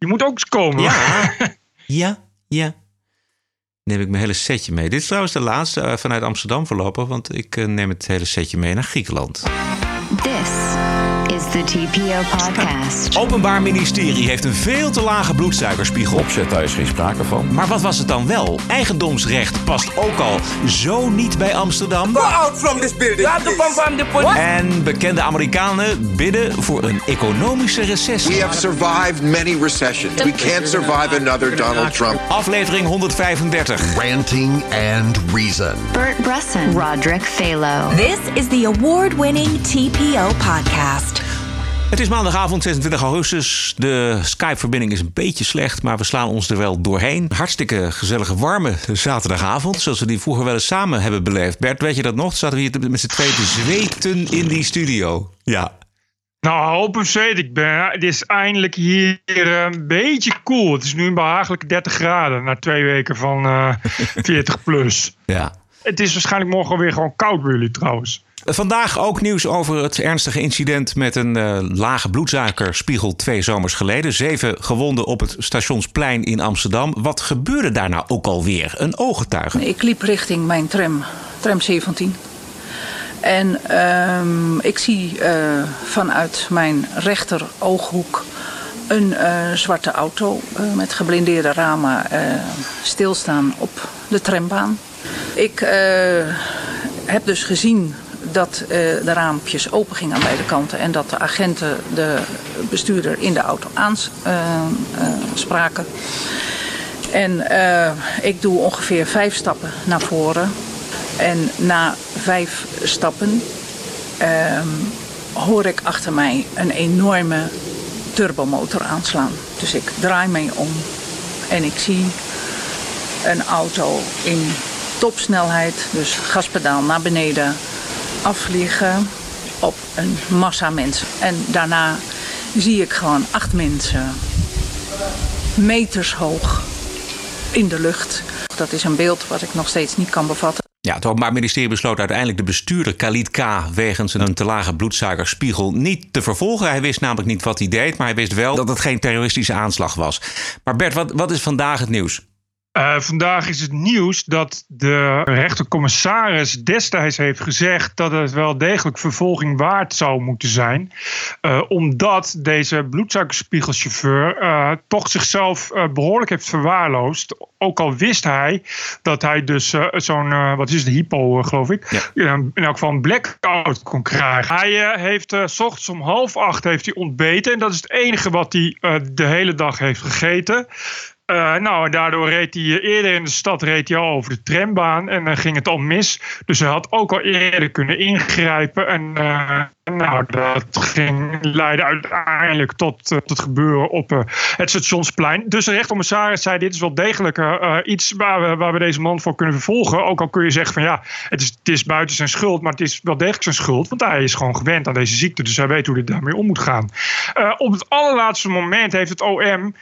Je moet ook eens komen. Ja, ja, ja. Neem ik mijn hele setje mee. Dit is trouwens de laatste uh, vanuit Amsterdam voorlopig, want ik uh, neem het hele setje mee naar Griekenland. This is the TPO podcast. Openbaar Ministerie heeft een veel te lage bloedsuikerspiegel. Opzet, daar is geen sprake van. Maar wat was het dan wel? Eigendomsrecht past ook al zo niet bij Amsterdam. Go out from this building. En bekende Amerikanen bidden voor een economische recessie. We have survived many recessions. We can't survive another Donald Trump. Aflevering 135. Ranting and Reason. Bert Bresson. Roderick Phalo. This is the award-winning TPO podcast. Het is maandagavond 26 augustus. De Skype-verbinding is een beetje slecht, maar we slaan ons er wel doorheen. Hartstikke gezellige, warme zaterdagavond, zoals we die vroeger wel eens samen hebben beleefd. Bert, weet je dat nog? Zaten we hier met z'n tweeën te zweten in die studio. Ja. Nou, open zweet ik ben. Het is eindelijk hier een beetje cool. Het is nu een behagelijke 30 graden na twee weken van uh, 40 plus. Ja. Het is waarschijnlijk morgen weer gewoon koud bij jullie trouwens. Vandaag ook nieuws over het ernstige incident met een uh, lage bloedsuikerspiegel twee zomers geleden. Zeven gewonden op het stationsplein in Amsterdam. Wat gebeurde daar nou ook alweer? Een ooggetuige. Ik liep richting mijn tram, tram 17. En um, ik zie uh, vanuit mijn rechter ooghoek een uh, zwarte auto met geblindeerde ramen stilstaan op de trambaan. Ik heb dus gezien dat uh, de raampjes open gingen aan beide kanten en dat de agenten de bestuurder in de auto aanspraken. Uh, en ik doe ongeveer vijf stappen naar voren. En na vijf stappen ehm, hoor ik achter mij een enorme turbomotor aanslaan. Dus ik draai mij om en ik zie een auto in topsnelheid, dus gaspedaal naar beneden, afvliegen op een massa mensen. En daarna zie ik gewoon acht mensen meters hoog in de lucht. Dat is een beeld wat ik nog steeds niet kan bevatten. Ja, het Openbaar Ministerie besloot uiteindelijk de bestuurder Khalid K. wegens een te lage bloedsuikerspiegel niet te vervolgen. Hij wist namelijk niet wat hij deed, maar hij wist wel dat het geen terroristische aanslag was. Maar Bert, wat, wat is vandaag het nieuws? Uh, vandaag is het nieuws dat de rechtercommissaris destijds heeft gezegd dat het wel degelijk vervolging waard zou moeten zijn. Uh, omdat deze bloedsuikerspiegelchauffeur uh, toch zichzelf behoorlijk heeft verwaarloosd. Ook al wist hij dat hij dus zo'n, wat is het, hypo geloof ik, ja. in elk geval een blackout kon krijgen. Hij heeft s ochtends om half acht heeft hij ontbeten en dat is het enige wat hij de hele dag heeft gegeten. Uh, nou, daardoor reed hij eh, eerder in de stad reed hij al over de trambaan en dan ging het al mis. Dus hij had ook al eerder kunnen ingrijpen. En uh, nou, dat ging leidde uiteindelijk tot, het gebeuren op het stationsplein. Dus de rechtercommissaris zei: Dit is wel degelijk iets waar we, waar we deze man voor kunnen vervolgen. Ook al kun je zeggen van ja, het is, het is buiten zijn schuld, maar het is wel degelijk zijn schuld. Want hij is gewoon gewend aan deze ziekte, dus hij weet hoe hij daarmee om moet gaan. op het allerlaatste moment heeft het OM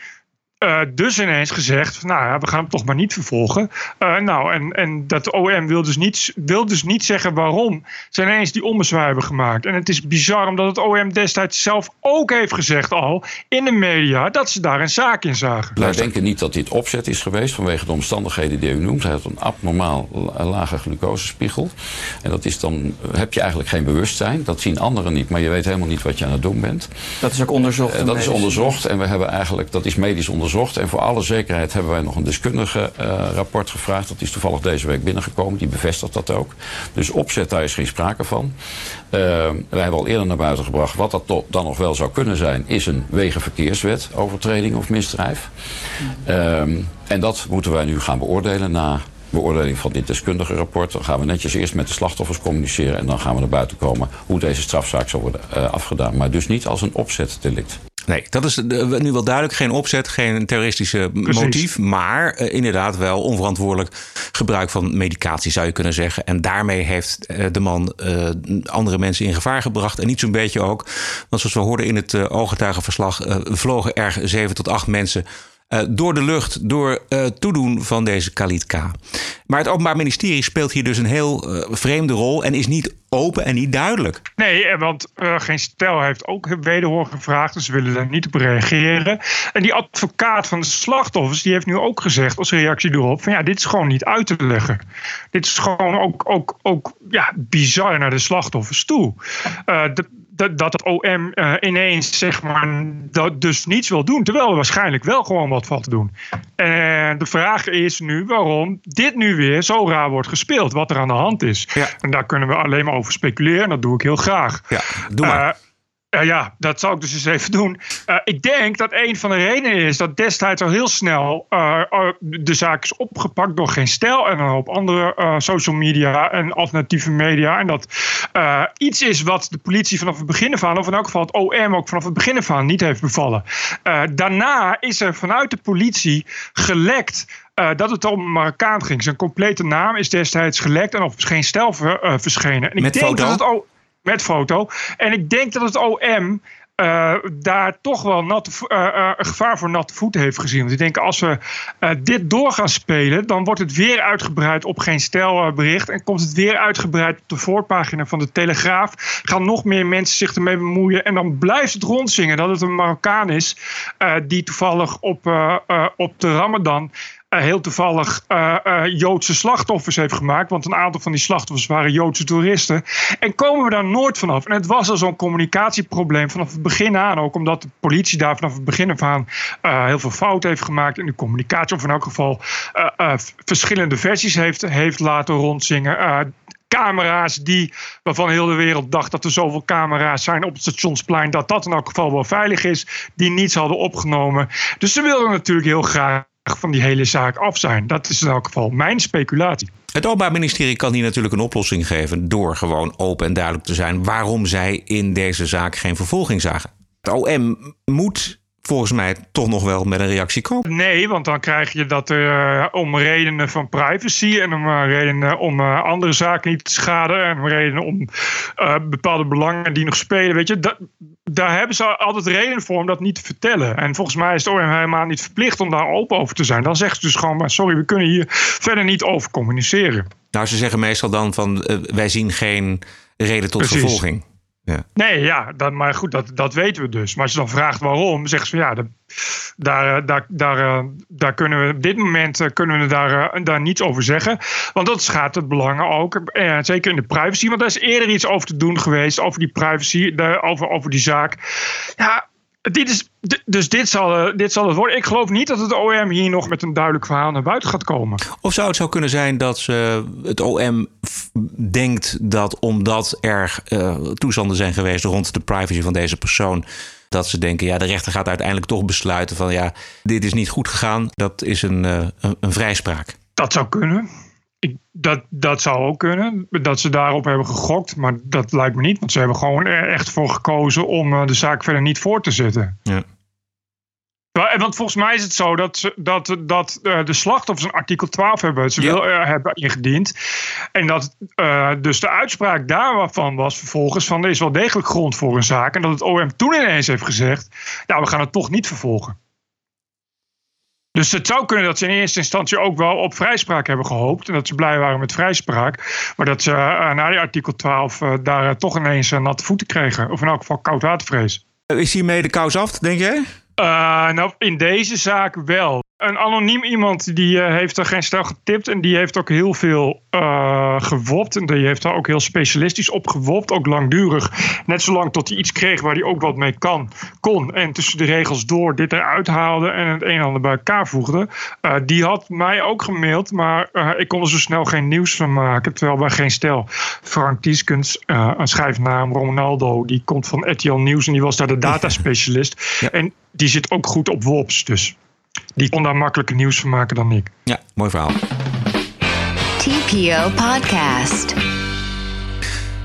uh, dus ineens gezegd, nou ja, we gaan hem toch maar niet vervolgen. Uh, nou, en, en dat OM wil dus, niet, wil dus niet zeggen waarom ze ineens die ommezwaai hebben gemaakt. En het is bizar omdat het OM destijds zelf ook heeft gezegd al in de media dat ze daar een zaak in zagen. Wij denken niet dat dit opzet is geweest vanwege de omstandigheden die u noemt. Hij had een abnormaal lage glucosespiegel. En dat is dan, heb je eigenlijk geen bewustzijn. Dat zien anderen niet, maar je weet helemaal niet wat je aan het doen bent. Dat is ook onderzocht? Uh, dat is onderzocht en we hebben eigenlijk, dat is medisch onderzocht En voor alle zekerheid hebben wij nog een deskundige uh, rapport gevraagd. Dat is toevallig deze week binnengekomen. Die bevestigt dat ook. Dus opzet, daar is geen sprake van. Uh, wij hebben al eerder naar buiten gebracht. Wat dat dan nog wel zou kunnen zijn, is een wegenverkeerswet overtreding of misdrijf. Uh, en dat moeten wij nu gaan beoordelen na beoordeling van dit deskundige rapport. Dan gaan we netjes eerst met de slachtoffers communiceren en dan gaan we naar buiten komen hoe deze strafzaak zal worden uh, afgedaan. Maar dus niet als een opzetdelict. Nee, dat is nu wel duidelijk. Geen opzet, geen terroristische Precies. motief. Maar uh, inderdaad wel onverantwoordelijk gebruik van medicatie, zou je kunnen zeggen. En daarmee heeft uh, de man uh, andere mensen in gevaar gebracht. En niet zo'n beetje ook. Want zoals we hoorden in het ooggetuigenverslag... vlogen er zeven tot acht mensen uh, door de lucht, door uh, toedoen van deze Khalid K. Maar het Openbaar Ministerie speelt hier dus een heel uh, vreemde rol en is niet open en niet duidelijk. Nee, want geen stel heeft ook wederhoor gevraagd, dus ze willen daar niet op reageren. En die advocaat van de slachtoffers, die heeft nu ook gezegd als reactie erop: van ja, dit is gewoon niet uit te leggen. Dit is gewoon ook, ook, ook ja, bizar naar de slachtoffers toe. de, dat, dat het OM uh, ineens zeg maar, dat dus niets wil doen. Terwijl er waarschijnlijk wel gewoon wat valt te doen. En de vraag is nu waarom dit nu weer zo raar wordt gespeeld. Wat er aan de hand is. Ja. En daar kunnen we alleen maar over speculeren. En dat doe ik heel graag. Ja, doe maar. Uh, uh, ja, dat zal ik dus eens even doen. Uh, ik denk dat een van de redenen is dat destijds al heel snel uh, de zaak is opgepakt door geen stijl en een hoop andere social media en alternatieve media. En dat iets is wat de politie vanaf het begin af aan, of in elk geval het OM ook vanaf het begin af aan, niet heeft bevallen. daarna is er vanuit de politie gelekt. Uh, dat het om Marokkaan ging. Zijn complete naam is destijds gelekt en op geen stijl ver, uh, verschenen. En ik denk foto? Dat het ook, foto. En ik denk dat het OM uh, daar toch wel nat, uh, uh, gevaar voor natte voeten heeft gezien. Want ik denk, als we dit door gaan spelen, dan wordt het weer uitgebreid op geen stelbericht. En komt het weer uitgebreid op de voorpagina van de Telegraaf. Gaan nog meer mensen zich ermee bemoeien. En dan blijft het rondzingen dat het een Marokkaan is die toevallig op, op de Ramadan heel toevallig uh, uh, Joodse slachtoffers heeft gemaakt. Want een aantal van die slachtoffers waren Joodse toeristen. En komen we daar nooit vanaf. En het was al zo'n communicatieprobleem vanaf het begin aan. Ook omdat de politie daar vanaf het begin af aan heel veel fouten heeft gemaakt in de communicatie. Of in elk geval verschillende versies heeft, heeft laten rondzingen camera's die, waarvan heel de wereld dacht dat er zoveel camera's zijn op het stationsplein, dat dat in elk geval wel veilig is, die niets hadden opgenomen. Dus ze wilden natuurlijk heel graag van die hele zaak af zijn. Dat is in elk geval mijn speculatie. Het Openbaar Ministerie kan hier natuurlijk een oplossing geven door gewoon open en duidelijk te zijn waarom zij in deze zaak geen vervolging zagen. Het OM moet volgens mij toch nog wel met een reactie komen. Nee, want dan krijg je dat er uh, om redenen van privacy en om uh, redenen om uh, andere zaken niet te schaden en om redenen om bepaalde belangen die nog spelen, weet je, dat, daar hebben ze altijd reden voor om dat niet te vertellen. En volgens mij is het OM helemaal niet verplicht om daar open over te zijn. Dan zeggen ze dus gewoon, maar sorry, we kunnen hier verder niet over communiceren. Nou, ze zeggen meestal dan van, wij zien geen reden tot Precies. vervolging. Nee, ja, maar goed, dat, dat weten we dus. Maar als je dan vraagt waarom, zeggen ze van ja, de, daar, daar, daar, daar kunnen we op dit moment kunnen we daar, daar niets over zeggen. Want dat schaadt het belangen ook. Eh, zeker in de privacy. Want daar is eerder iets over te doen geweest. Over die privacy, over, over die zaak. Ja, dit is, dus dit zal, dit zal het worden. Ik geloof niet dat het OM hier nog met een duidelijk verhaal naar buiten gaat komen. Of zou het zo kunnen zijn dat ze, het OM denkt dat omdat er uh, toestanden zijn geweest rond de privacy van deze persoon. Dat ze denken, ja, de rechter gaat uiteindelijk toch besluiten van ja, dit is niet goed gegaan. Dat is een, uh, een, een vrijspraak. Dat zou kunnen. Ik, dat, dat zou ook kunnen, dat ze daarop hebben gegokt. Maar dat lijkt me niet, want ze hebben gewoon er echt voor gekozen om uh, de zaak verder niet voor te zetten. Ja. Want volgens mij is het zo dat, ze, dat, dat uh, de slachtoffers een artikel 12 hebben, ze Ja. wil, uh, hebben ingediend. En dat uh, dus de uitspraak daarvan was vervolgens van er is wel degelijk grond voor een zaak. En dat het OM toen ineens heeft gezegd, nou we gaan het toch niet vervolgen. Dus het zou kunnen dat ze in eerste instantie ook wel op vrijspraak hebben gehoopt. En dat ze blij waren met vrijspraak. Maar dat ze uh, na die artikel 12 uh, daar uh, toch ineens natte voeten kregen. Of in elk geval koud watervrees. Is hiermee de kous af, denk jij? Nou, in deze zaak wel. Een anoniem iemand die uh, heeft er geen stel getipt. En die heeft ook heel veel uh, gewopt. En die heeft daar ook heel specialistisch op gewopt. Ook langdurig. Net zolang tot hij iets kreeg waar hij ook wat mee kan, kon. En tussen de regels door dit eruit haalde. En het een en ander bij elkaar voegde. Uh, die had mij ook gemaild. Maar ik kon er zo snel geen nieuws van maken. Terwijl bij geen stel. Frank Tieskens, een schrijfnaam, Ronaldo. Die komt van RTL Nieuws. En die was daar de dataspecialist. Ja. En die zit ook goed op WOPS. Dus die kon daar makkelijker nieuws van maken dan ik. Ja, mooi verhaal. TPO Podcast.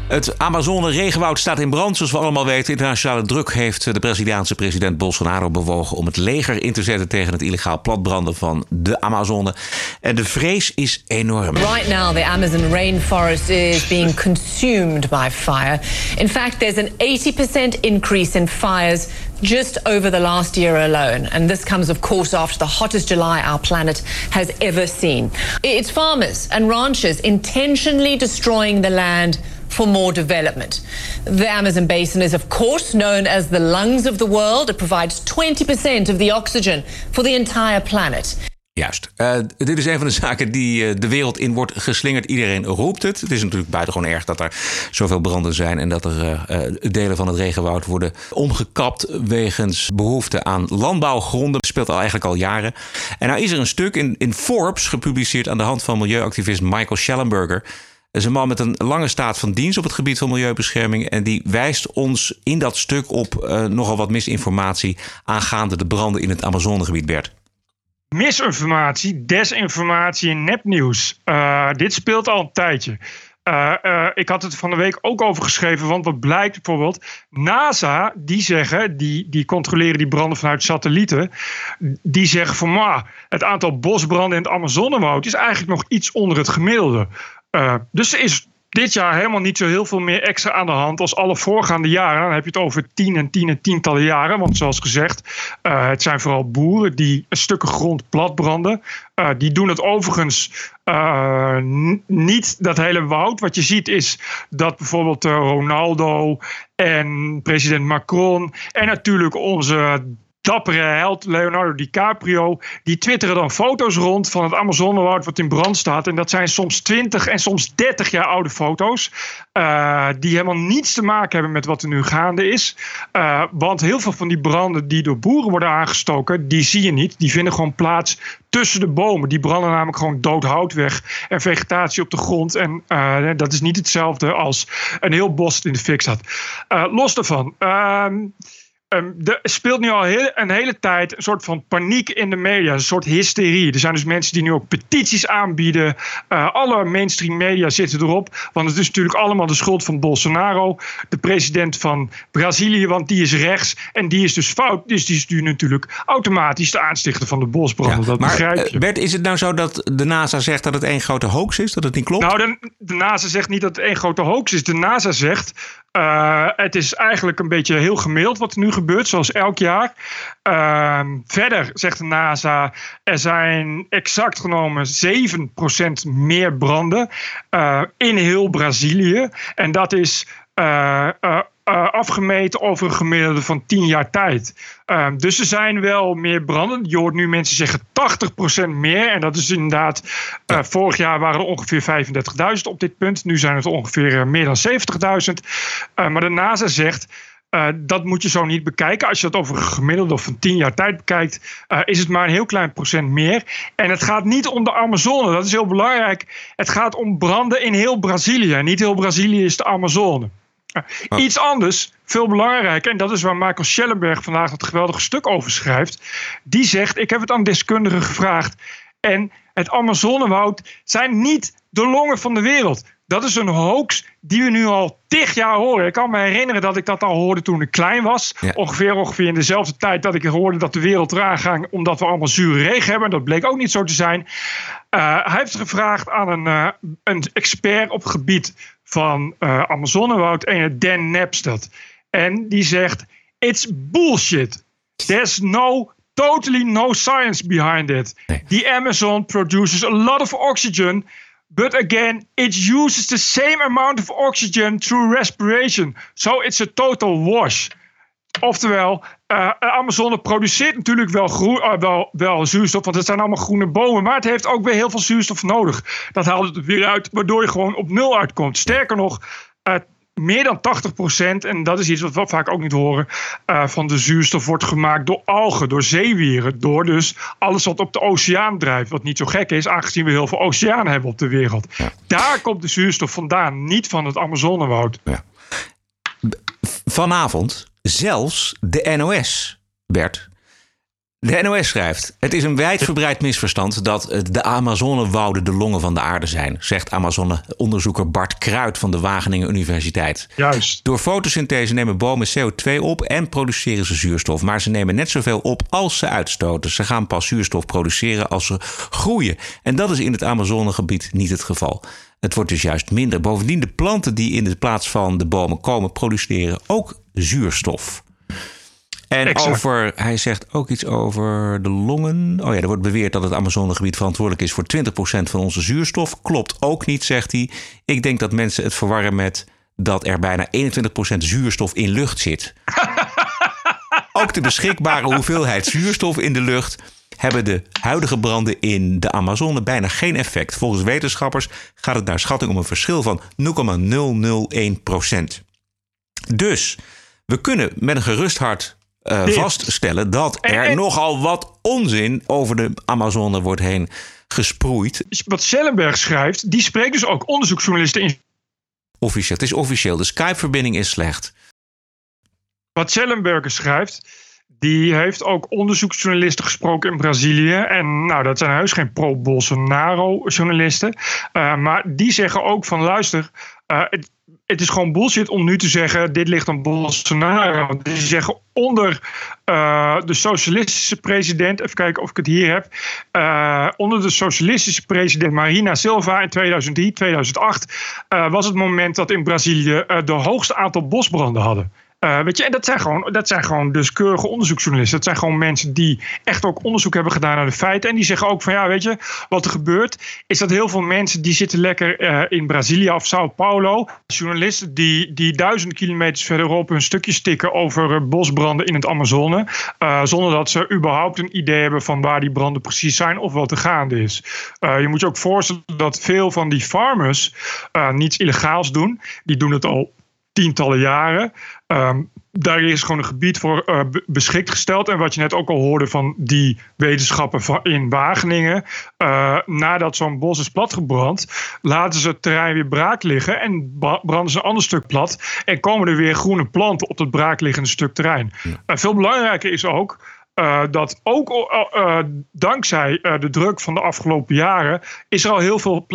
Het Amazone-regenwoud staat in brand, zoals we allemaal weten. Internationale druk heeft de Braziliaanse president Bolsonaro bewogen om het leger in te zetten tegen het illegaal platbranden van de Amazone. En de vrees is enorm. Right now, the Amazon rainforest is being consumed by fire. In fact, there's an 80% increase in fires just over the last year alone. And this comes, of course, after the hottest July our planet has ever seen. It's farmers and ranchers intentionally destroying the land for more development. The Amazon basin is, of course, known as the lungs of the world. It provides 20% of the oxygen for the entire planet. Juist. Uh, dit is een van de zaken die uh, de wereld in wordt geslingerd. Iedereen roept het. Het is natuurlijk buitengewoon erg dat er zoveel branden zijn en dat er uh, delen van het regenwoud worden omgekapt wegens behoefte aan landbouwgronden. Dat speelt al eigenlijk al jaren. En nou is er een stuk in, in Forbes gepubliceerd aan de hand van milieuactivist Michael Schellenberger. Dat is een man met een lange staat van dienst op het gebied van milieubescherming. En die wijst ons in dat stuk op nogal wat misinformatie aangaande de branden in het Amazonegebied, Bert misinformatie, desinformatie en nepnieuws. Uh, dit speelt al een tijdje. Uh, uh, ik had het van de week ook over geschreven, want wat blijkt bijvoorbeeld, NASA, die zeggen, die, die controleren die branden vanuit satellieten, die zeggen van, maar het aantal bosbranden in het Amazonewoud is eigenlijk nog iets onder het gemiddelde. dus er is dit jaar helemaal niet zo heel veel meer extra aan de hand als alle voorgaande jaren. Dan heb je het over tien en tien en tientallen jaren. Want zoals gezegd, uh, het zijn vooral boeren die stukken grond platbranden. Uh, die doen het overigens uh, niet dat hele woud. Wat je ziet is dat bijvoorbeeld Ronaldo en president Macron en natuurlijk onze dappere held Leonardo DiCaprio. Die twitteren dan foto's rond van het Amazonewoud wat in brand staat. En dat zijn soms 20 en soms 30 jaar oude foto's. Uh, die helemaal niets te maken hebben met wat er nu gaande is. Uh, want heel veel van die branden die door boeren worden aangestoken, die zie je niet. Die vinden gewoon plaats tussen de bomen. Die branden namelijk gewoon dood hout weg en vegetatie op de grond. En uh, dat is niet hetzelfde als een heel bos in de fik staat. los daarvan. Ehm, Um, er speelt nu al heel, een hele tijd een soort van paniek in de media, een soort hysterie. Er zijn dus mensen die nu ook petities aanbieden. Uh, alle mainstream media zitten erop, want het is natuurlijk allemaal de schuld van Bolsonaro, de president van Brazilië, want die is rechts en die is dus fout. Dus die is nu natuurlijk automatisch de aanstichter van de bosbranden. Ja, dat maar, begrijp je. Bert, is het nou zo dat de NASA zegt dat het één grote hoax is, dat het niet klopt? Nou, de, de NASA zegt niet dat het één grote hoax is. De NASA zegt uh, het is eigenlijk een beetje heel gemiddeld wat er nu gebeurt, zoals elk jaar. Uh, verder zegt de NASA, er zijn exact genomen 7% meer branden uh, in heel Brazilië. En dat is uh, afgemeten over een gemiddelde van 10 jaar tijd. Uh, dus er zijn wel meer branden. Je hoort nu mensen zeggen 80% meer. En dat is inderdaad. Uh, vorig jaar waren er ongeveer 35.000 op dit punt. Nu zijn het ongeveer eh, meer dan 70.000. maar de NASA zegt. Uh, dat moet je zo niet bekijken. Als je dat over een gemiddelde van 10 jaar tijd bekijkt, uh, is het maar een heel klein procent meer. En het gaat niet om de Amazone, dat is heel belangrijk. Het gaat om branden in heel Brazilië. Niet heel Brazilië is de Amazone. Ah. Iets anders, veel belangrijker, en dat is waar Michael Schellenberg vandaag het geweldige stuk over schrijft. Die zegt: Ik heb het aan deskundigen gevraagd. En het Amazonewoud zijn niet de longen van de wereld. Dat is een hoax die we nu al tig jaar horen. Ik kan me herinneren dat ik dat al hoorde toen ik klein was. Ongeveer, ongeveer in dezelfde tijd dat ik hoorde dat de wereld eraan ging omdat we allemaal zure regen hebben. Dat bleek ook niet zo te zijn. Uh, hij heeft gevraagd aan een, uh, een expert op gebied van uh, Amazonewoud, en Dan Napstad. En die zegt: It's bullshit. There's no, totally no science behind it. The Amazon produces a lot of oxygen. But again, it uses the same amount of oxygen through respiration. So it's a total wash. Oftewel, uh, Amazone produceert natuurlijk wel, groen, uh, wel, wel, zuurstof, want het zijn allemaal groene bomen. Maar het heeft ook weer heel veel zuurstof nodig. Dat haalt het weer uit, waardoor je gewoon op nul uitkomt. Sterker nog, uh, meer dan 80%, en dat is iets wat we vaak ook niet horen, van de zuurstof wordt gemaakt door algen, door zeewieren. Door dus alles wat op de oceaan drijft. Wat niet zo gek is, aangezien we heel veel oceaan hebben op de wereld. Ja. Daar komt de zuurstof vandaan, niet van het Amazonewoud. Ja. Vanavond zelfs de NOS, Bert. De NOS schrijft: Het is een wijdverbreid misverstand dat de Amazonewouden de longen van de aarde zijn, zegt Amazone-onderzoeker Bart Kruid van de Wageningen Universiteit. Juist. Door fotosynthese nemen bomen CO2 op en produceren ze zuurstof, maar ze nemen net zoveel op als ze uitstoten. Ze gaan pas zuurstof produceren als ze groeien. En dat is in het Amazonegebied niet het geval. Het wordt dus juist minder. Bovendien, de planten die in de plaats van de bomen komen, produceren ook zuurstof. En Exact. over, hij zegt ook iets over de longen. Oh ja, er wordt beweerd dat het Amazonegebied verantwoordelijk is voor 20% van onze zuurstof. Klopt ook niet, zegt hij. Ik denk dat mensen het verwarren met dat er bijna 21% zuurstof in lucht zit. ook de beschikbare hoeveelheid zuurstof in de lucht hebben de huidige branden in de Amazone bijna geen effect. Volgens wetenschappers gaat het naar schatting om een verschil van 0,001%. Dus we kunnen met een gerust hart uh, Dit. vaststellen dat er En- nogal wat onzin over de Amazone wordt heen gesproeid. Wat Schellenberg schrijft, die spreekt dus ook onderzoeksjournalisten in. Officieel. Het is officieel. De Skype-verbinding is slecht. Wat Schellenberg schrijft, die heeft ook onderzoeksjournalisten gesproken in Brazilië. En nou, dat zijn heus geen pro-Bolsonaro-journalisten. Uh, maar die zeggen ook van luister, uh, het, het is gewoon bullshit om nu te zeggen: dit ligt aan Bolsonaro. Die zeggen onder uh, de socialistische president, even kijken of ik het hier heb. Uh, onder de socialistische president Marina Silva in 2003, 2008 uh, was het moment dat in Brazilië de hoogste aantal bosbranden hadden. Uh, weet je, en dat zijn, gewoon, dat zijn gewoon dus keurige onderzoeksjournalisten. Dat zijn gewoon mensen die echt ook onderzoek hebben gedaan naar de feiten. En die zeggen ook van ja, weet je, wat er gebeurt, is dat heel veel mensen die zitten lekker uh, in Brazilië of Sao Paulo. Journalisten die, die duizenden kilometers verderop hun stukje stikken over uh, bosbranden in het Amazone. Zonder dat ze überhaupt een idee hebben van waar die branden precies zijn of wat er gaande is. Je moet je ook voorstellen dat veel van die farmers niets illegaals doen. Die doen het al tientallen jaren. Um, daar is gewoon een gebied voor uh, beschikt gesteld. En wat je net ook al hoorde van die wetenschappen van in Wageningen. Uh, nadat zo'n bos is platgebrand, laten ze het terrein weer braak liggen. En branden ze een ander stuk plat. En komen er weer groene planten op dat braakliggende stuk terrein. Ja. Uh, veel belangrijker is ook. Uh, dat ook uh, dankzij uh, de druk van de afgelopen jaren is er al heel veel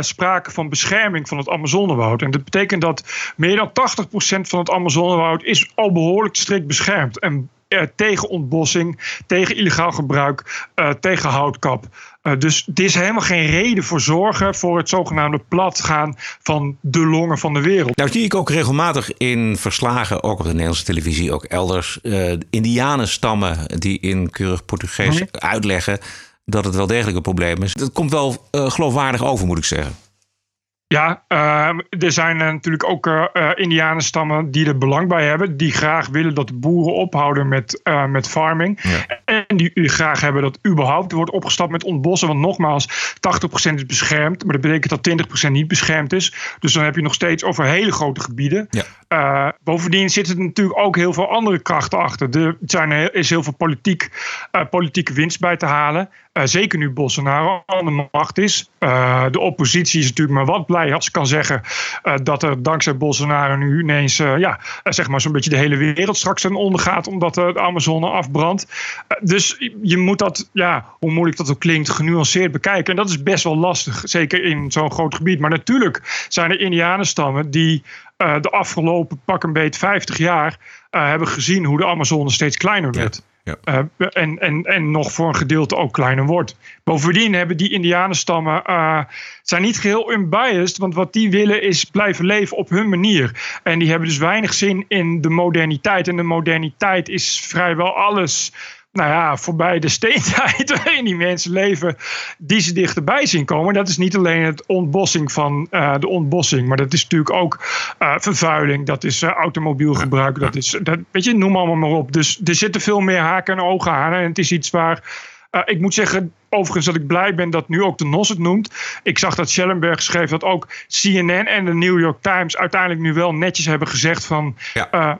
sprake van bescherming van het Amazonewoud. En dat betekent dat meer dan 80% van het Amazonewoud is al behoorlijk strikt beschermd. En tegen ontbossing, tegen illegaal gebruik, tegen houtkap. dus er is helemaal geen reden voor zorgen voor het zogenaamde platgaan van de longen van de wereld. Nou zie ik ook regelmatig in verslagen, ook op de Nederlandse televisie, ook elders, uh, indianenstammen die in keurig Portugees mm-hmm. uitleggen dat het wel degelijk een probleem is. Dat komt wel uh, geloofwaardig over, moet ik zeggen. Ja, uh, er zijn uh, natuurlijk ook uh, Indianenstammen die er belang bij hebben. Die graag willen dat de boeren ophouden met, met farming. Ja. En die graag hebben dat überhaupt wordt opgestapt met ontbossen. Want nogmaals, 80% is beschermd. Maar dat betekent dat 20% niet beschermd is. Dus dan heb je nog steeds over hele grote gebieden. Ja. bovendien zitten er natuurlijk ook heel veel andere krachten achter. Er zijn, is heel veel politiek, politieke winst bij te halen. Zeker nu Bolsonaro aan de macht is. de oppositie is natuurlijk maar wat blij als ik kan zeggen uh, dat er dankzij Bolsonaro nu ineens ja, zeg maar zo'n beetje de hele wereld straks ten onder gaat omdat de Amazone afbrandt. dus je moet dat, ja, hoe moeilijk dat ook klinkt, genuanceerd bekijken. En dat is best wel lastig, zeker in zo'n groot gebied. Maar natuurlijk zijn er Indianenstammen die de afgelopen pak een beet 50 jaar hebben gezien hoe de Amazone steeds kleiner werd. Uh, en, en, en nog voor een gedeelte ook kleiner wordt. Bovendien hebben die Indianenstammen uh, zijn niet geheel unbiased, want wat die willen is blijven leven op hun manier. En die hebben dus weinig zin in de moderniteit. En de moderniteit is vrijwel alles nou ja, voorbij de steentijd waarin die mensen leven, die ze dichterbij zien komen. Dat is niet alleen het ontbossing van uh, de ontbossing, maar dat is natuurlijk ook uh, vervuiling, dat is uh, automobielgebruik, dat is, dat, weet je, noem allemaal maar op. Dus er zitten veel meer haken en ogen aan en het is iets waar. Ik moet zeggen, overigens, dat ik blij ben dat nu ook de NOS het noemt. Ik zag dat Schellenberg schreef dat ook CNN en de New York Times uiteindelijk nu wel netjes hebben gezegd van. Ja. Uh,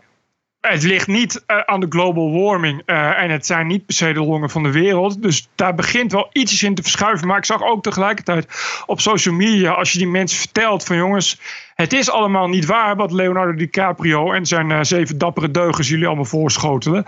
het ligt niet uh, aan de global warming uh, en het zijn niet per se de longen van de wereld. Dus daar begint wel iets in te verschuiven. Maar ik zag ook tegelijkertijd op social media, als je die mensen vertelt van jongens, het is allemaal niet waar wat Leonardo DiCaprio en zijn uh, zeven dappere deugers jullie allemaal voorschotelen.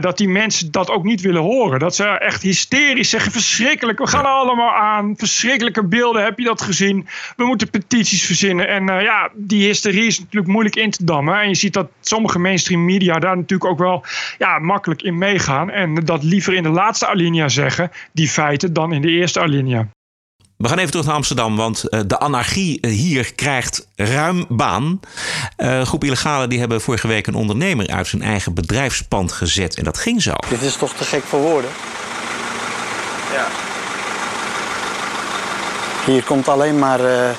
dat die mensen dat ook niet willen horen. Dat ze echt hysterisch zeggen, verschrikkelijk, we gaan er allemaal aan. Verschrikkelijke beelden, heb je dat gezien? We moeten petities verzinnen. En ja, die hysterie is natuurlijk moeilijk in te dammen. En je ziet dat sommige mainstream media daar natuurlijk ook wel ja, makkelijk in meegaan. En dat liever in de laatste alinea zeggen, die feiten, dan in de eerste alinea. We gaan even terug naar Amsterdam, want uh, de anarchie hier krijgt ruim baan. Uh, een groep illegalen die hebben vorige week een ondernemer uit zijn eigen bedrijfspand gezet. En dat ging zo. Dit is toch te gek voor woorden? Ja. Hier komt alleen maar uh,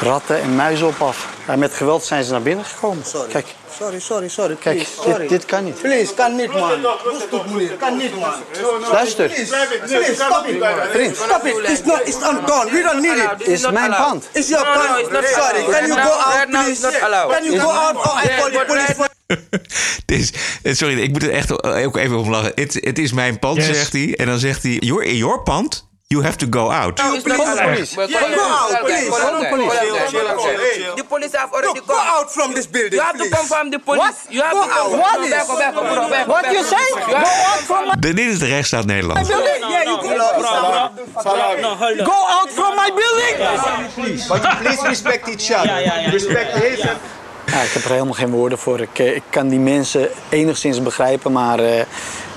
ratten en muizen op af. Ja, met geweld zijn ze naar binnen gekomen. Sorry. Kijk, sorry, sorry, sorry. Kijk, Please, sorry. Dit, dit kan niet. Please, kan niet, man. Rustig, meneer. Kan niet, man. Luister. Please, please, stop it. Please, stop it. It's not, it's not gone. We don't need it. Is mijn pand. It's your pond. Sorry, can you go out, please? Can you go out or I call the police is, sorry, ik moet er echt ook even om lachen. Het, het is mijn pand, Yes. zegt hij. En dan zegt hij, you're in your pand, you have to go out. No, please. police. Yeah, go out, please. The police. The police have already Look, go out from this building, You have to please. confirm the police. What? You have Go to out. What No, is- back back What you say? Go out from my dit is de rechtsstaat Nederland. building. Yeah, you go Go out from my building! But you please respect each other. Respect his Ja, ik heb er helemaal geen woorden voor. Ik, eh, ik kan die mensen enigszins begrijpen, maar eh,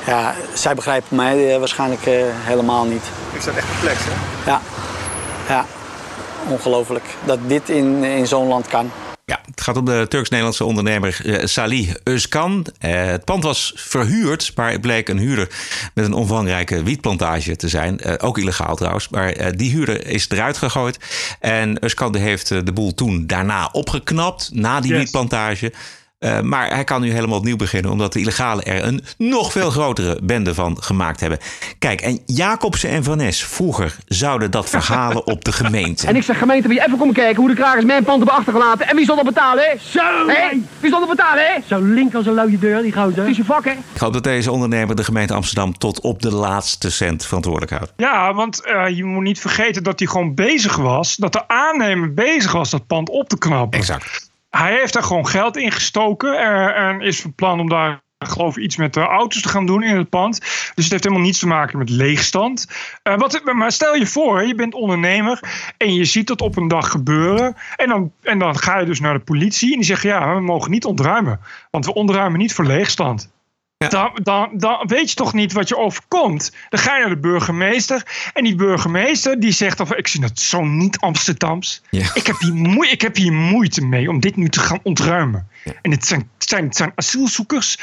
ja, zij begrijpen mij eh, waarschijnlijk eh, helemaal niet. Ik sta echt perplex, hè? Ja, ja. ongelooflijk dat dit in, in zo'n land kan. Ja, het gaat om de Turks-Nederlandse ondernemer eh, Salih Özkan. Eh, het pand was verhuurd, maar het bleek een huurder met een omvangrijke wietplantage te zijn. Eh, ook illegaal trouwens, maar eh, die huurder is eruit gegooid. En Özkan heeft de boel toen daarna opgeknapt, na die Yes. wietplantage. Eh, maar hij kan nu helemaal opnieuw beginnen, omdat de illegalen er een nog veel grotere bende van gemaakt hebben. Kijk, en Jacobsen en Van Nes vroeger zouden dat verhalen op de gemeente. En ik zeg gemeente, wil je even komen kijken hoe de krakers mijn pand hebben achtergelaten? En wie zal dat betalen, hè? Zo! Hé? Wie zal dat betalen, hè? Zo link als een luie deur, die gozer. Het is je vak, hè? Ik hoop dat deze ondernemer de gemeente Amsterdam tot op de laatste cent verantwoordelijk houdt. Ja, want eh, je moet niet vergeten dat hij gewoon bezig was. Dat de aannemer bezig was dat pand op te knappen. Exact. Hij heeft daar gewoon geld in gestoken. eh, en is van plan om daar, geloof ik, iets met de auto's te gaan doen in het pand. Dus het heeft helemaal niets te maken met leegstand. Eh, wat, maar stel je voor, je bent ondernemer. En je ziet dat op een dag gebeuren. En dan, en dan ga je dus naar de politie. En die zeggen, ja, we mogen niet ontruimen. Want we ontruimen niet voor leegstand. Dan, dan, dan weet je toch niet wat je overkomt. Dan ga je naar de burgemeester. En die burgemeester die zegt: of, Ik zie het zo niet Amsterdams. Ja. Ik, heb hier moe- ik heb hier moeite mee om dit nu te gaan ontruimen. En het zijn, het zijn, het zijn asielzoekers.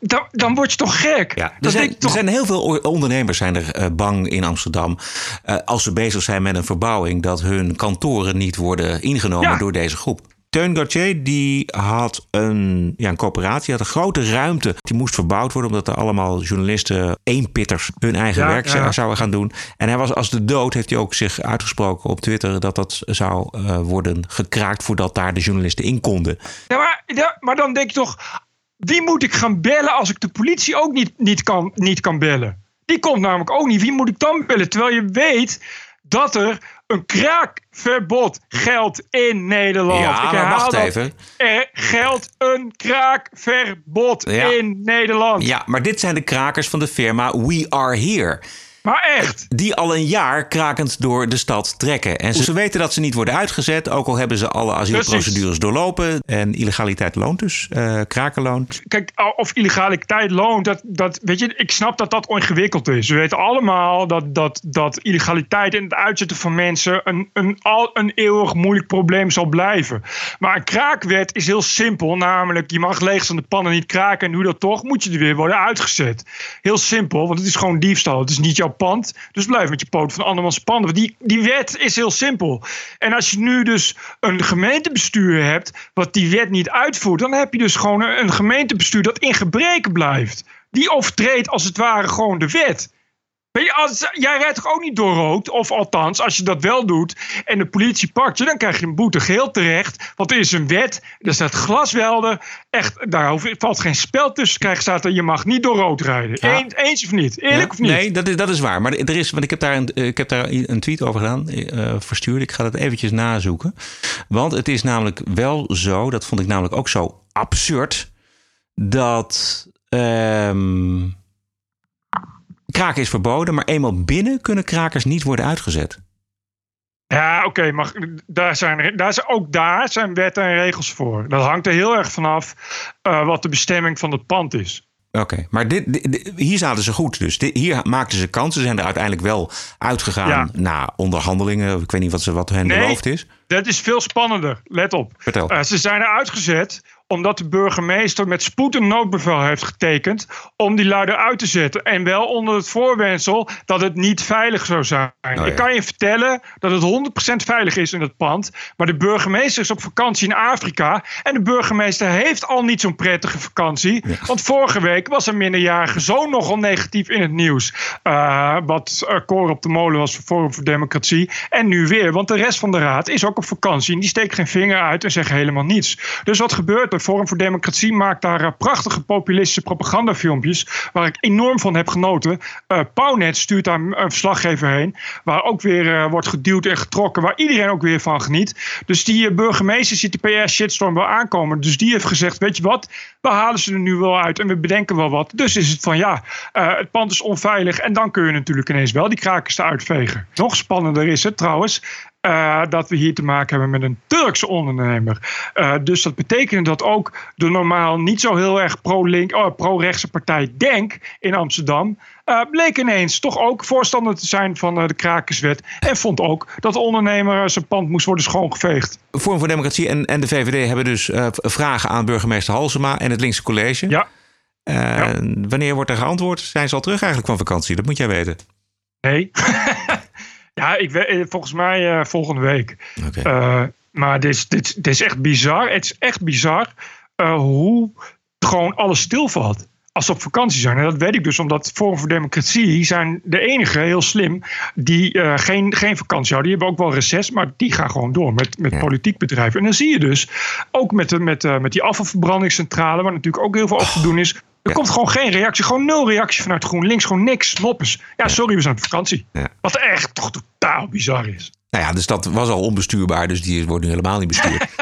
Dan, dan word je toch gek. Ja, er zijn, er zijn heel veel ondernemers zijn er eh, bang in Amsterdam. eh, als ze bezig zijn met een verbouwing, dat hun kantoren niet worden ingenomen door deze groep. Teun Gauthier die had een, ja, een coöperatie, had een grote ruimte. Die moest verbouwd worden omdat er allemaal journalisten, eenpitters, hun eigen Ja, werk ja. zouden gaan doen. En hij was als de dood, heeft hij ook zich uitgesproken op Twitter, dat dat zou eh, worden gekraakt voordat daar de journalisten in konden. Ja, maar, ja, maar dan denk je toch: wie moet ik gaan bellen als ik de politie ook niet, niet, kan, niet kan bellen? Die komt namelijk ook niet. Wie moet ik dan bellen? Terwijl je weet dat er een kraakverbod geldt in Nederland. Ja, ik herhaal wacht dat. even. Er geldt een kraakverbod Ja. in Nederland. Ja, maar dit zijn de krakers van de firma We Are Here. Maar echt. die al een jaar krakend door de stad trekken. En ze weten dat ze niet worden uitgezet, ook al hebben ze alle asielprocedures doorlopen. En illegaliteit loont dus, eh krakenloon. Kijk, of illegaliteit loont, dat, dat, weet je, ik snap dat dat ingewikkeld is. We weten allemaal dat, dat, dat illegaliteit en het uitzetten van mensen een, een, al een eeuwig moeilijk probleem zal blijven. Maar een kraakwet is heel simpel, namelijk je mag leegstaande pannen niet kraken en doe dat toch, moet je er weer worden uitgezet. Heel simpel, want het is gewoon diefstal. Het is niet jouw pand, dus blijf met je poot van andermans panden. Die, die wet is heel simpel. En als je nu dus een gemeentebestuur hebt wat die wet niet uitvoert, dan heb je dus gewoon een, een gemeentebestuur dat in gebreken blijft. Die overtreedt als het ware gewoon de wet. Je, als, jij rijdt toch ook niet door rood? Of althans, als je dat wel doet en de politie pakt je, dan krijg je een boete geheel terecht. Want er is een wet, er staat glaswelden. Echt, daar valt geen spel tussen te krijgen. Staat er, je mag niet door rood rijden. Ja. Eens, eens of niet? Eerlijk Ja, of niet? Nee, dat is, dat is waar. Maar er is, want ik heb daar een, ik heb daar een tweet over gedaan, eh, verstuurd. Ik ga dat eventjes nazoeken. Want het is namelijk wel zo, dat vond ik namelijk ook zo absurd, dat ehm, kraken is verboden, maar eenmaal binnen kunnen krakers niet worden uitgezet. Ja, oké, maar daar zijn, daar zijn, ook daar zijn wetten en regels voor. Dat hangt er heel erg vanaf eh wat de bestemming van het pand is. Oké, maar dit, dit- dit- hier zaten ze goed. Dus hier maakten ze kansen. Ze zijn er uiteindelijk wel uitgegaan Ja. na onderhandelingen. Ik weet niet wat, ze, wat hen Nee. beloofd is. Dat is veel spannender. Let op. Vertel. Eh, ze zijn eruit gezet omdat de burgemeester met spoed een noodbevel heeft getekend om die lui eruit te zetten. En wel onder het voorwendsel dat het niet veilig zou zijn. Oh ja. Ik kan je vertellen dat het 100% veilig is in het pand. Maar de burgemeester is op vakantie in Afrika. En de burgemeester heeft al niet zo'n prettige vakantie. Want vorige week was een minderjarige zoon nogal negatief in het nieuws. Eh, wat uh, koor op de molen was voor Forum voor Democratie. En nu weer, want de rest van de raad is ook op vakantie. En die steekt geen vinger uit en zegt helemaal niets. Dus wat gebeurt er? Forum voor Democratie maakt daar eh, prachtige populistische propagandafilmpjes. Waar ik enorm van heb genoten. Pownet stuurt daar een verslaggever heen. Waar ook weer eh, wordt geduwd en getrokken. Waar iedereen ook weer van geniet. Dus die burgemeester ziet de PR-shitstorm wel aankomen. Dus die heeft gezegd: Weet je wat, we halen ze er nu wel uit en we bedenken wel wat. Dus is het van ja, het pand is onveilig. En dan kun je natuurlijk ineens wel die krakers eruit vegen. Nog spannender is het trouwens. Eh, dat we hier te maken hebben met een Turkse ondernemer. Eh, dus dat betekent dat ook de normaal niet zo heel erg pro-link, oh, pro-rechtse partij Denk in Amsterdam. eh, bleek ineens toch ook voorstander te zijn van de krakerswet. En vond ook dat de ondernemer zijn pand moest worden schoongeveegd. Forum voor Democratie en, en de VVD hebben dus vragen aan burgemeester Halsema en het linkse college. Ja. Wanneer wordt er geantwoord? Zijn ze al terug eigenlijk van vakantie? Dat moet jij weten. Nee. ja, ik weet, eh, volgens mij eh, volgende week. Eh, maar dit is, dit, dit is echt bizar. Het is echt bizar hoe gewoon alles stilvalt. Als ze op vakantie zijn. En dat weet ik dus omdat Forum voor Democratie zijn de enige, heel slim, die eh, geen, geen vakantie houden. Die hebben ook wel reces, maar die gaan gewoon door met, met politiek bedrijven. En dan zie je dus, ook met, de, met, eh, met die afvalverbrandingscentrale, waar natuurlijk ook heel veel over te doen is. Er komt gewoon geen reactie, gewoon nul reactie vanuit GroenLinks. Gewoon niks, noppes. Ja, sorry, we zijn op vakantie. Wat echt toch totaal bizar is. Nou ja, dus dat was al onbestuurbaar, dus die wordt nu helemaal niet bestuurd.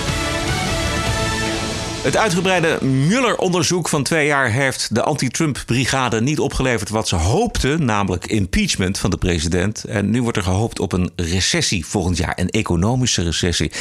Het uitgebreide Mueller-onderzoek van twee jaar heeft de anti-Trump-brigade niet opgeleverd wat ze hoopten, namelijk impeachment van de president. En nu wordt er gehoopt op een recessie volgend jaar, een economische recessie. De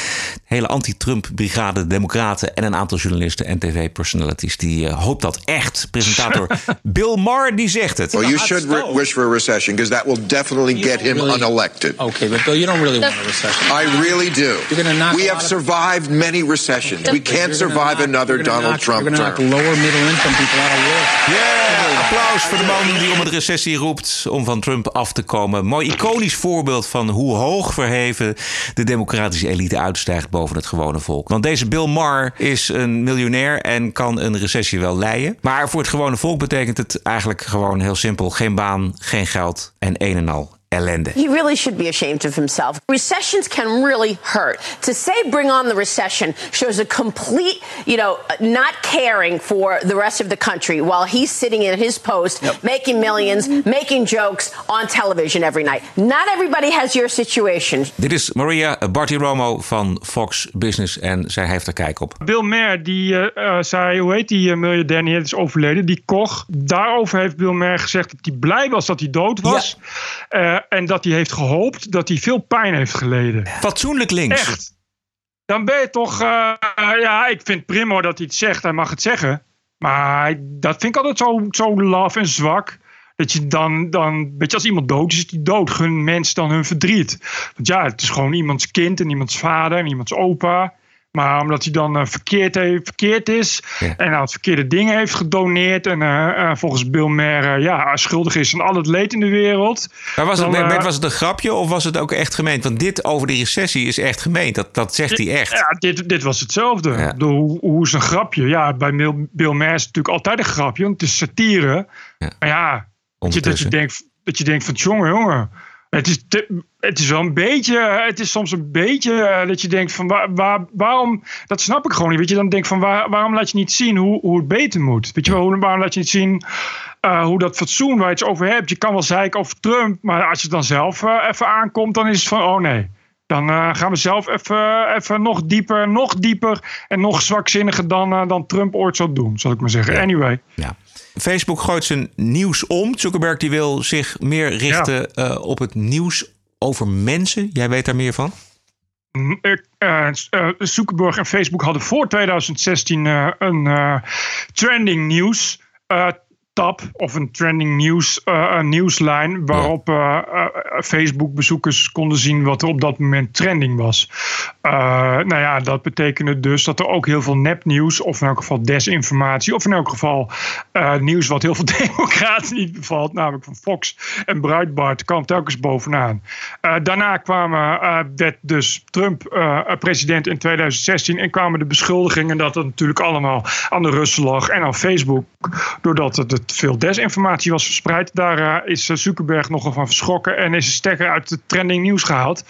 hele anti-Trump-brigade, democraten en een aantal journalisten en tv-personalities, die uh, hoopt dat echt. Presentator Bill Maher, die zegt het. Well, you should re- wish for a recession because that will definitely get him really- unelected. Okay, but Bill, you don't really want a recession. I really do. You're gonna knock we have survived many recessions. We can't survive knock- another Donald knock- Trump term. lower middle income people out of work. Yeah, applaus voor de man die om een recessie roept om van Trump af te komen. Mooi iconisch voorbeeld van hoe hoog verheven de democratische elite uitstijgt boven het gewone volk. Want deze Bill Maher is een miljonair en kan een recessie wel leiden. Maar voor het gewone volk betekent het eigenlijk gewoon heel simpel: geen baan, geen geld en een en al ellende. He really should be ashamed of himself. Recessions can really hurt. To say bring on the recession shows a complete, you know, not caring for the rest of the country while he's sitting in his post, making millions, making jokes on television every night. Not everybody has your situation. Dit is Maria Bartiromo van Fox Business en zij heeft er kijk op. Bill Maher, die eh, eh, zei, hoe heet die uh, miljardair, die is overleden, die Koch. Daarover heeft Bill Maher gezegd dat hij blij was dat hij dood was. Eh, en dat hij heeft gehoopt dat hij veel pijn heeft geleden. Fatsoenlijk links. Echt. Dan ben je toch, uh, ja, ik vind prima dat hij het zegt, hij mag het zeggen. Maar dat vind ik altijd zo, zo laf en zwak. Dat je dan, dan, weet je, als iemand dood is, is die dood. Gun mensen dan hun verdriet. Want ja, het is gewoon iemands kind en iemands vader en iemands opa. Maar omdat hij dan uh, verkeerd, heeft, verkeerd is ja. en aan het verkeerde dingen heeft gedoneerd. En uh, uh, volgens Bill Maher ja, schuldig is aan al het leed in de wereld. Maar was, dan, het, was het een grapje of was het ook echt gemeend? Want dit over de recessie is echt gemeend. Dat, dat zegt hij echt. Ja, dit, dit was hetzelfde. Ja. De, hoe, hoe is een grapje? Ja, bij Bill, Maher is het natuurlijk altijd een grapje. Want het is satire. Ja. Maar ja, dat je, dat, je denkt, dat je denkt van jongen, jongen. Het is, te, het is wel een beetje, het is soms een beetje uh, dat je denkt van waar, waar, waarom, dat snap ik gewoon niet. Weet je, dan denk van waar, waarom laat je niet zien hoe, hoe het beter moet? Weet je wel, waarom laat je niet zien uh, hoe dat fatsoen waar je het over hebt? Je kan wel zeiken over Trump, maar als je dan zelf uh, even aankomt, dan is het van oh nee. Dan eh, gaan we zelf even, even nog dieper, nog dieper en nog zwakzinniger dan, eh, dan Trump ooit zou doen, zal ik maar zeggen. Anyway. Ja. Facebook gooit zijn nieuws om. Zuckerberg die wil zich meer richten eh, op het nieuws over mensen. Jij weet daar meer van? Mm, ik, eh, eh, Zuckerberg en Facebook hadden voor 2016 eh, een trending nieuws tab of een trending eh, een nieuwslijn waarop eh, eh, Facebook-bezoekers konden zien wat er op dat moment trending was. Nou ja, dat betekende dus dat er ook heel veel nepnieuws, of in elk geval desinformatie, of in elk geval nieuws wat heel veel democraten niet bevalt, namelijk van Fox en Breitbart, kwam telkens bovenaan. Daarna kwamen, werd dus Trump president in 2016 en kwamen de beschuldigingen dat het natuurlijk allemaal aan de Russen lag en aan Facebook, doordat er te veel desinformatie was verspreid. Daar eh, is Zuckerberg nogal van verschrokken en is een stekker uit de trending nieuws gehaald.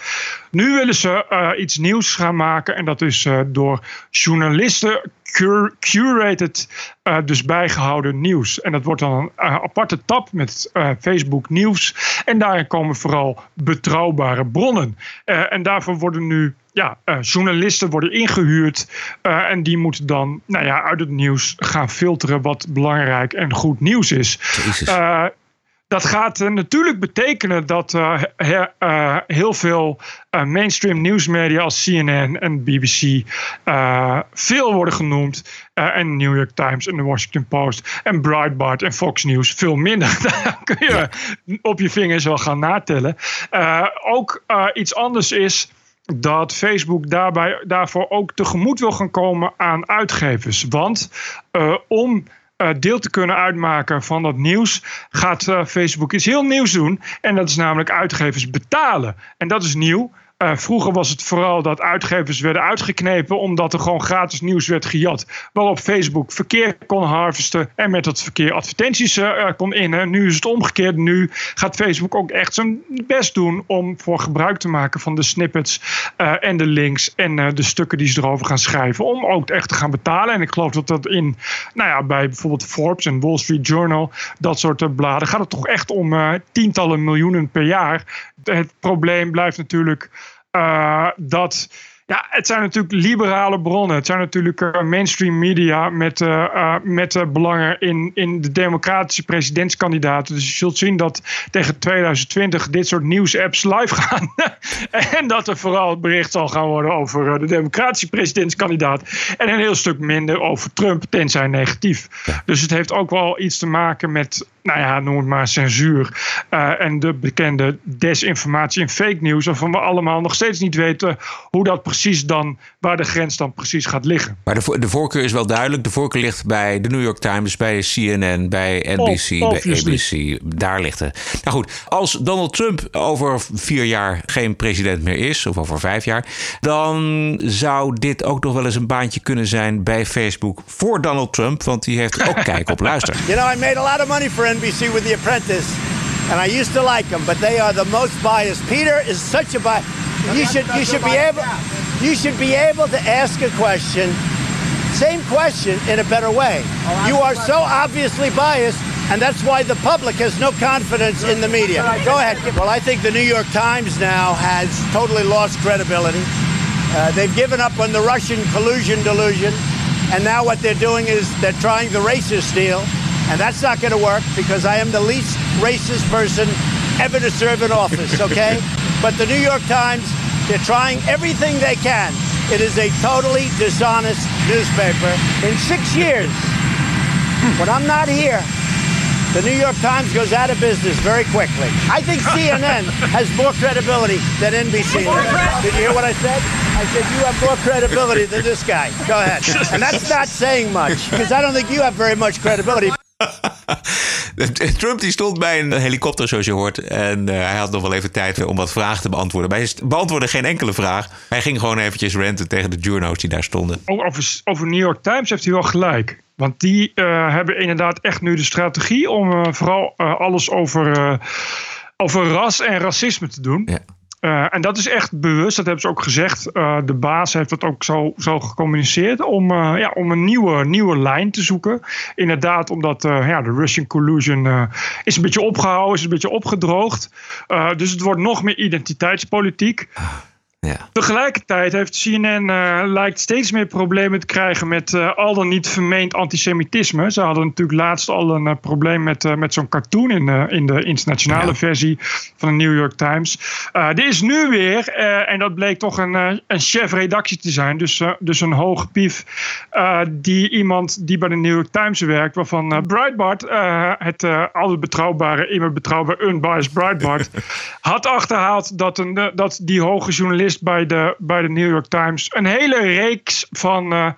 Nu willen ze eh, iets nieuws gaan maken en dat is eh, door journalisten cur- curated, eh, dus bijgehouden nieuws. En dat wordt dan een eh, aparte tab met eh, Facebook nieuws. En daarin komen vooral betrouwbare bronnen. Eh, en daarvoor worden nu ja, eh, journalisten worden ingehuurd. eh, en die moeten dan nou ja, uit het nieuws gaan filteren wat belangrijk en goed nieuws is. Eh, dat gaat natuurlijk betekenen dat he- heel veel mainstream nieuwsmedia als CNN en BBC veel worden genoemd. En New York Times en de Washington Post en Breitbart en Fox News veel minder. Daar kun je op je vingers wel gaan natellen. Ook iets anders is dat Facebook daarbij, daarvoor ook tegemoet wil gaan komen aan uitgevers. Want eh, om eh, deel te kunnen uitmaken van dat nieuws, gaat eh, Facebook iets heel nieuws doen. En dat is namelijk uitgevers betalen. En dat is nieuw. Eh, vroeger was het vooral dat uitgevers werden uitgeknepen omdat er gewoon gratis nieuws werd gejat. Waarop Facebook verkeer kon harvesten en met dat verkeer advertenties eh, eh, kon innen. Nu is het omgekeerd. Nu gaat Facebook ook echt zijn best doen om voor gebruik te maken van de snippets en de links en de stukken die ze erover gaan schrijven. Om ook echt te gaan betalen. En ik geloof dat dat in, nou ja, bij bijvoorbeeld Forbes en Wall Street Journal, dat soort bladen, gaat het toch echt om tientallen miljoenen per jaar. Het probleem blijft natuurlijk eh, dat. Ja, het zijn natuurlijk liberale bronnen. Het zijn natuurlijk eh, mainstream media met, eh, met belangen in, in de democratische presidentskandidaten. Dus je zult zien dat tegen 2020 dit soort nieuwsapps live gaan. en dat er vooral bericht zal gaan worden over de democratische presidentskandidaat. En een heel stuk minder over Trump, tenzij negatief. Dus het heeft ook wel iets te maken met, nou ja, noem het maar censuur. eh, en de bekende desinformatie en fake news. Waarvan we allemaal nog steeds niet weten hoe dat precies dan, waar de grens dan precies gaat liggen. Maar de, vo- de voorkeur is wel duidelijk. De voorkeur ligt bij de New York Times, bij CNN, bij NBC, bij. ABC. Daar ligt het. Nou goed, als Donald Trump over vier jaar geen president meer is, of over vijf jaar, dan zou dit ook nog wel eens een baantje kunnen zijn bij Facebook voor Donald Trump, want die heeft ook kijk op luister. You know, I made a lot of money for NBC with The Apprentice, and I used to like them, but they are the most biased. Peter is such a bias. You should you should be able you should be able to ask a question, same question in a better way. You are so obviously biased. And that's why the public has no confidence in the media. Go ahead. Well, I think the New York Times now has totally lost credibility. Uh, they've given up on the Russian collusion delusion. And now what they're doing is they're trying the racist deal. And that's not going to work because I am the least racist person ever to serve in office, okay? but the New York Times, they're trying everything they can. It is a totally dishonest newspaper. In six years, when I'm not here, the New York Times goes out of business very quickly. I think CNN has more credibility than NBC. Did you hear what I said? I said you have more credibility than this guy. Go ahead. And that's not saying much because I don't think you have very much credibility. Trump die stond bij een helikopter, zoals je hoort. En eh, hij had nog wel even tijd om wat vragen te beantwoorden. Maar hij beantwoordde geen enkele vraag. Hij ging gewoon eventjes ranten tegen de journo's die daar stonden. Ook over, over New York Times heeft hij wel gelijk. Want die eh, hebben inderdaad echt nu de strategie om eh, vooral alles over, over ras en racisme te doen. Eh, en dat is echt bewust, dat hebben ze ook gezegd. Eh, de baas heeft dat ook zo, zo gecommuniceerd om, eh, ja, om een nieuwe, nieuwe lijn te zoeken. Inderdaad, omdat ja, de Russian collusion is een beetje opgehouden, is een beetje opgedroogd. Dus het wordt nog meer identiteitspolitiek. Ja. Tegelijkertijd heeft CNN uh, lijkt steeds meer problemen te krijgen met uh, al dan niet vermeend antisemitisme. Ze hadden natuurlijk laatst al een uh, probleem met, met zo'n cartoon in de, in de internationale ja. versie van de New York Times. die is nu weer, en dat bleek toch een, een chef redactie te zijn, dus, dus een hoge pief, die iemand die bij de New York Times werkt, waarvan Breitbart, het altijd betrouwbare, immer betrouwbare unbiased Breitbart, had achterhaald dat, een, dat die hoge journalist bij de, bij de New York Times een hele reeks van. Uh,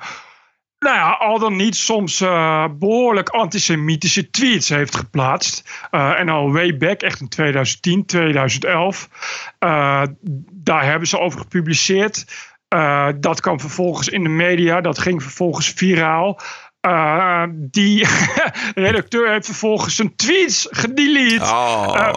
nou ja, al dan niet soms uh, behoorlijk antisemitische tweets heeft geplaatst. Uh, en al way back, echt in 2010, 2011. daar hebben ze over gepubliceerd. dat kwam vervolgens in de media, dat ging vervolgens viraal. Uh, die redacteur heeft vervolgens zijn tweets gedelete. Oh. Uh,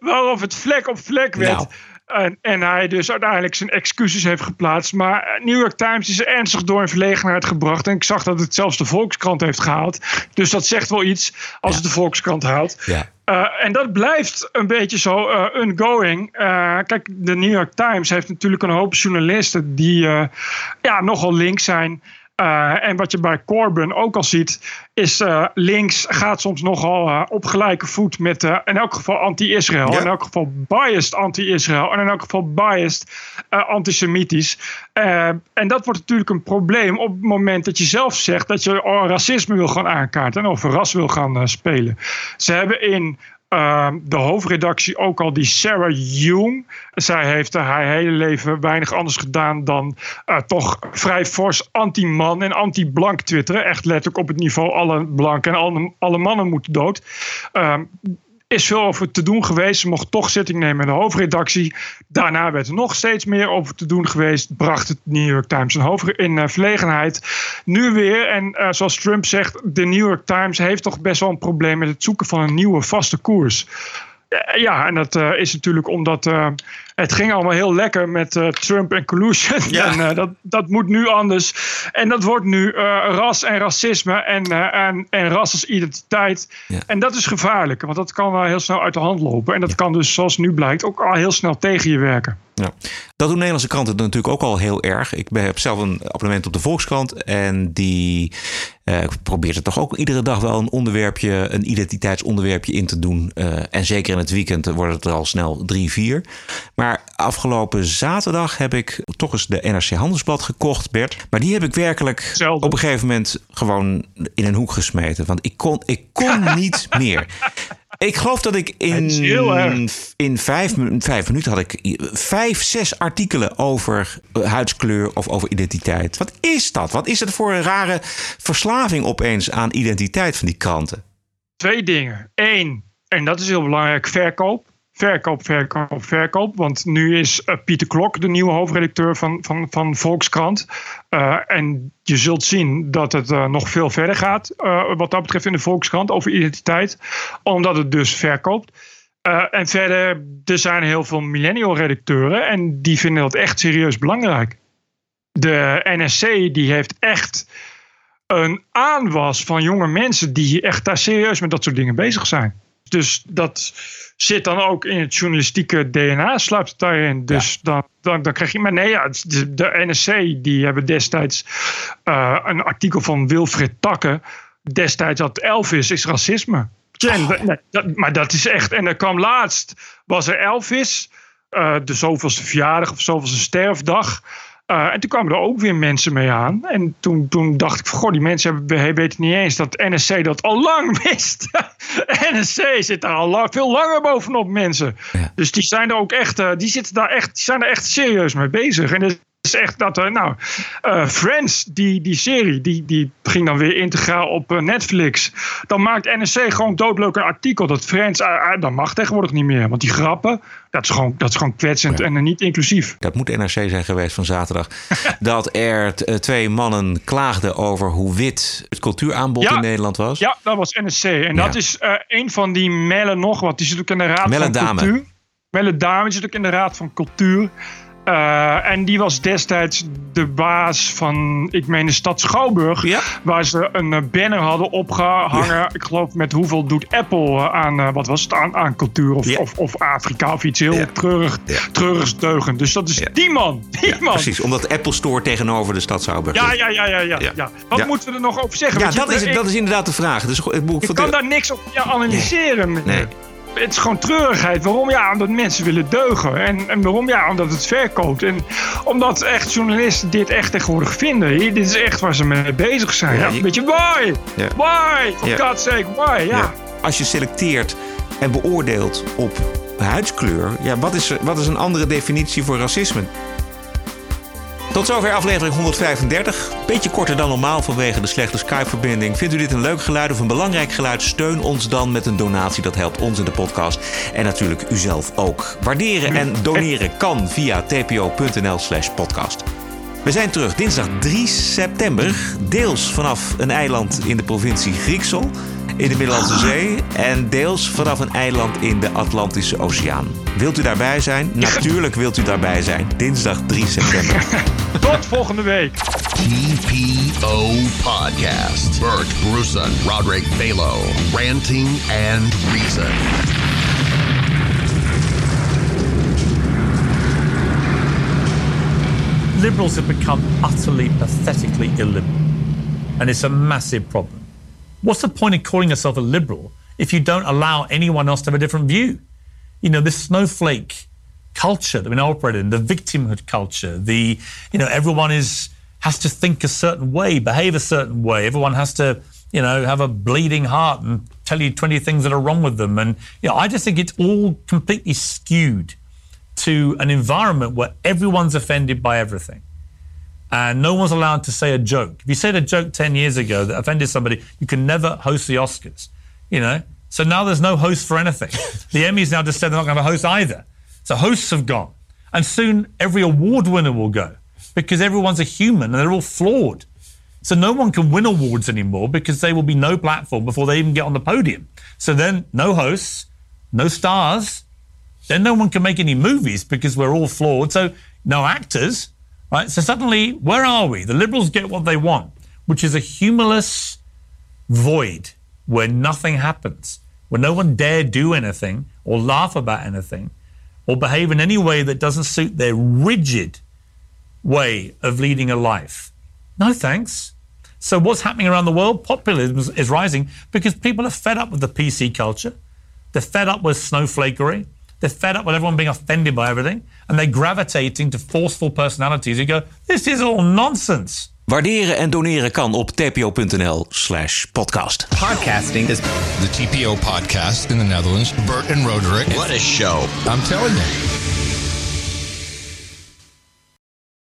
waarop het vlek op vlek werd. Nou. En, en, hij dus uiteindelijk zijn excuses heeft geplaatst. Maar New York Times is ernstig door in verlegenheid gebracht. En ik zag dat het zelfs de Volkskrant heeft gehaald. Dus dat zegt wel iets als het de Volkskrant haalt. Ja. Uh, en dat blijft een beetje zo uh, ongoing. Uh, kijk, de New York Times heeft natuurlijk een hoop journalisten die ja, nogal links zijn. Uh, en wat je bij Corbyn ook al ziet, is uh, links gaat soms nogal uh, op gelijke voet met in elk geval anti-Israël. Ja. In elk geval biased anti-Israël. En in elk geval biased antisemitisch. en dat wordt natuurlijk een probleem op het moment dat je zelf zegt dat je racisme wil gaan aankaarten en over ras wil gaan spelen. Ze hebben in uh, de hoofdredactie ook al die Sarah Jung. Zij heeft haar hele leven weinig anders gedaan dan uh, toch vrij fors anti-man en anti-blank twitteren. Echt letterlijk op het niveau alle blanken en alle, alle mannen moeten dood. Is veel over te doen geweest. Ze mocht toch zitting nemen in de hoofdredactie. Daarna werd er nog steeds meer over te doen geweest. Bracht het New York Times in, hoofd, in uh, verlegenheid. Nu weer, en uh, zoals Trump zegt, de New York Times heeft toch best wel een probleem met het zoeken van een nieuwe vaste koers. Ja, en dat uh, is natuurlijk omdat uh, het ging allemaal heel lekker met uh, Trump en collusion. Ja. En dat, dat moet nu anders. En dat wordt nu ras en racisme en, en, en ras als identiteit. Ja. En dat is gevaarlijk, want dat kan wel heel snel uit de hand lopen. En dat kan dus, zoals nu blijkt, ook al heel snel tegen je werken. Ja. Dat doen Nederlandse kranten natuurlijk ook al heel erg. Ik heb zelf een abonnement op de Volkskrant. En die uh, probeert er toch ook iedere dag wel een onderwerpje, een identiteitsonderwerpje in te doen. Uh, en zeker in het weekend wordt het er al snel drie, vier. Maar afgelopen zaterdag heb ik toch eens de NRC Handelsblad gekocht, Bert. Maar die heb ik werkelijk op een gegeven moment gewoon in een hoek gesmeten. Want ik kon, ik kon niet meer. Ik geloof dat ik in, in vijf, vijf minuten had ik vijf, zes artikelen over huidskleur of over identiteit. Wat is dat? Wat is het voor een rare verslaving opeens aan identiteit van die kranten? Twee dingen. Eén, en dat is heel belangrijk, verkoop. Verkoop, verkoop, verkoop. Want nu is uh, Pieter Klok de nieuwe hoofdredacteur van, van, van Volkskrant. Uh, en je zult zien dat het uh, nog veel verder gaat. wat dat betreft in de Volkskrant over identiteit. Omdat het dus verkoopt. en verder, er zijn heel veel millennial redacteuren. En die vinden dat echt serieus belangrijk. De NSC die heeft echt een aanwas van jonge mensen die echt daar serieus met dat soort dingen bezig zijn. Dus dat zit dan ook in het journalistieke DNA, sluipt het daarin. Dus ja. dan, dan, dan krijg je. Maar nee, ja, de, de NSC die hebben destijds uh, een artikel van Wilfred Takke. Destijds had Elvis is racisme. Oh. Dat, maar dat is echt. En er kwam laatst, was er Elvis, uh, de zoveelste verjaardag of zoveelste sterfdag. Uh, en toen kwamen er ook weer mensen mee aan. En toen, toen dacht ik van, goh, die mensen hebben, weten niet eens dat NSC dat al lang wist. NSC zit daar al lang, veel langer bovenop mensen. Ja. Dus die zijn er ook echt, uh, die zitten daar echt, die zijn er echt serieus mee bezig. En is echt dat, uh, nou, Friends, die, die serie, die, die ging dan weer integraal op Netflix. Dan maakt NSC gewoon doodleuk een artikel dat Friends, dat mag tegenwoordig niet meer. Want die grappen, dat is gewoon, dat is gewoon kwetsend ja. en niet inclusief. Dat moet NRC zijn geweest van zaterdag. dat er twee mannen klaagden over hoe wit het cultuuraanbod ja, in Nederland was. Ja, dat was NRC. En ja. dat is uh, een van die Melle nog wat. Die zit ook in de Raad Melle van Dame. Cultuur. Melle Dame zit ook in de Raad van Cultuur. Eh, en die was destijds de baas van, ik meen de stad Schouwburg. Waar ze een eh, banner hadden opgehangen. Ik geloof met hoeveel doet Apple eh, aan, wat was het, aan, aan cultuur of, of, of Afrika of iets heel treurig, treurigs deugend. Dus dat is die man, die man. Precies, omdat Apple Store tegenover de stad Schouwburg Ja, ja, ja, ja, ja. ja. Wat moeten we er nog over zeggen? Ja, je- dat is, ik- dat is inderdaad de vraag. Dus, ik, ik, ik kan daar niks op analyseren. Nee. Het is gewoon treurigheid. Waarom? Ja, omdat mensen willen deugen. En, en waarom? Ja, omdat het verkoopt. En omdat echt journalisten dit echt tegenwoordig vinden. Hier, Dit is echt waar ze mee bezig zijn. Ja, je- Weet je, why? Ja. Why? For Ja. God's sake, why? Ja. Ja. Als je selecteert en beoordeelt op huidskleur, ja, wat, is, wat is een andere definitie voor racisme? Tot zover aflevering 135. Beetje korter dan normaal vanwege de slechte Skype-verbinding. Vindt u dit een leuk geluid of een belangrijk geluid? Steun ons dan met een donatie. Dat helpt ons in de podcast. En natuurlijk uzelf ook. Waarderen en doneren kan via tpo.nl/slash podcast. We zijn terug dinsdag 3 september. Deels vanaf een eiland in de provincie Grieksel in de Middellandse Zee. En deels vanaf een eiland in de Atlantische Oceaan. Wilt u daarbij zijn? Natuurlijk wilt u daarbij zijn. Dinsdag 3 september. Tot volgende week. TPO Podcast. Bert Bruson, Roderick Balo, Ranting and Reason. liberals have become utterly, pathetically illiberal. And it's a massive problem. What's the point of calling yourself a liberal if you don't allow anyone else to have a different view? You know, this snowflake culture that we now operate in, the victimhood culture, the, you know, everyone is has to think a certain way, behave a certain way. Everyone has to, you know, have a bleeding heart and tell you 20 things that are wrong with them. And, you know, I just think it's all completely skewed to an environment where everyone's offended by everything and no one's allowed to say a joke. If you said a joke 10 years ago that offended somebody, you can never host the Oscars, you know? So now there's no host for anything. the Emmys now just said they're not going to have a host either. So hosts have gone. And soon every award winner will go because everyone's a human and they're all flawed. So no one can win awards anymore because there will be no platform before they even get on the podium. So then no hosts, no stars, then no one can make any movies because we're all flawed. So no actors, right? So suddenly, where are we? The liberals get what they want, which is a humorless void where nothing happens, where no one dare do anything or laugh about anything or behave in any way that doesn't suit their rigid way of leading a life. No thanks. So what's happening around the world? Populism is- is rising because people are fed up with the PC culture. They're fed up with snowflakery. They're fed up with everyone being offended by everything. And they're gravitating to forceful personalities who go, this is all nonsense. Waarderen en doneren kan op tpo.nl slash podcast. Podcasting is the TPO podcast in the Netherlands. Bert and Roderick. What a show. I'm telling you.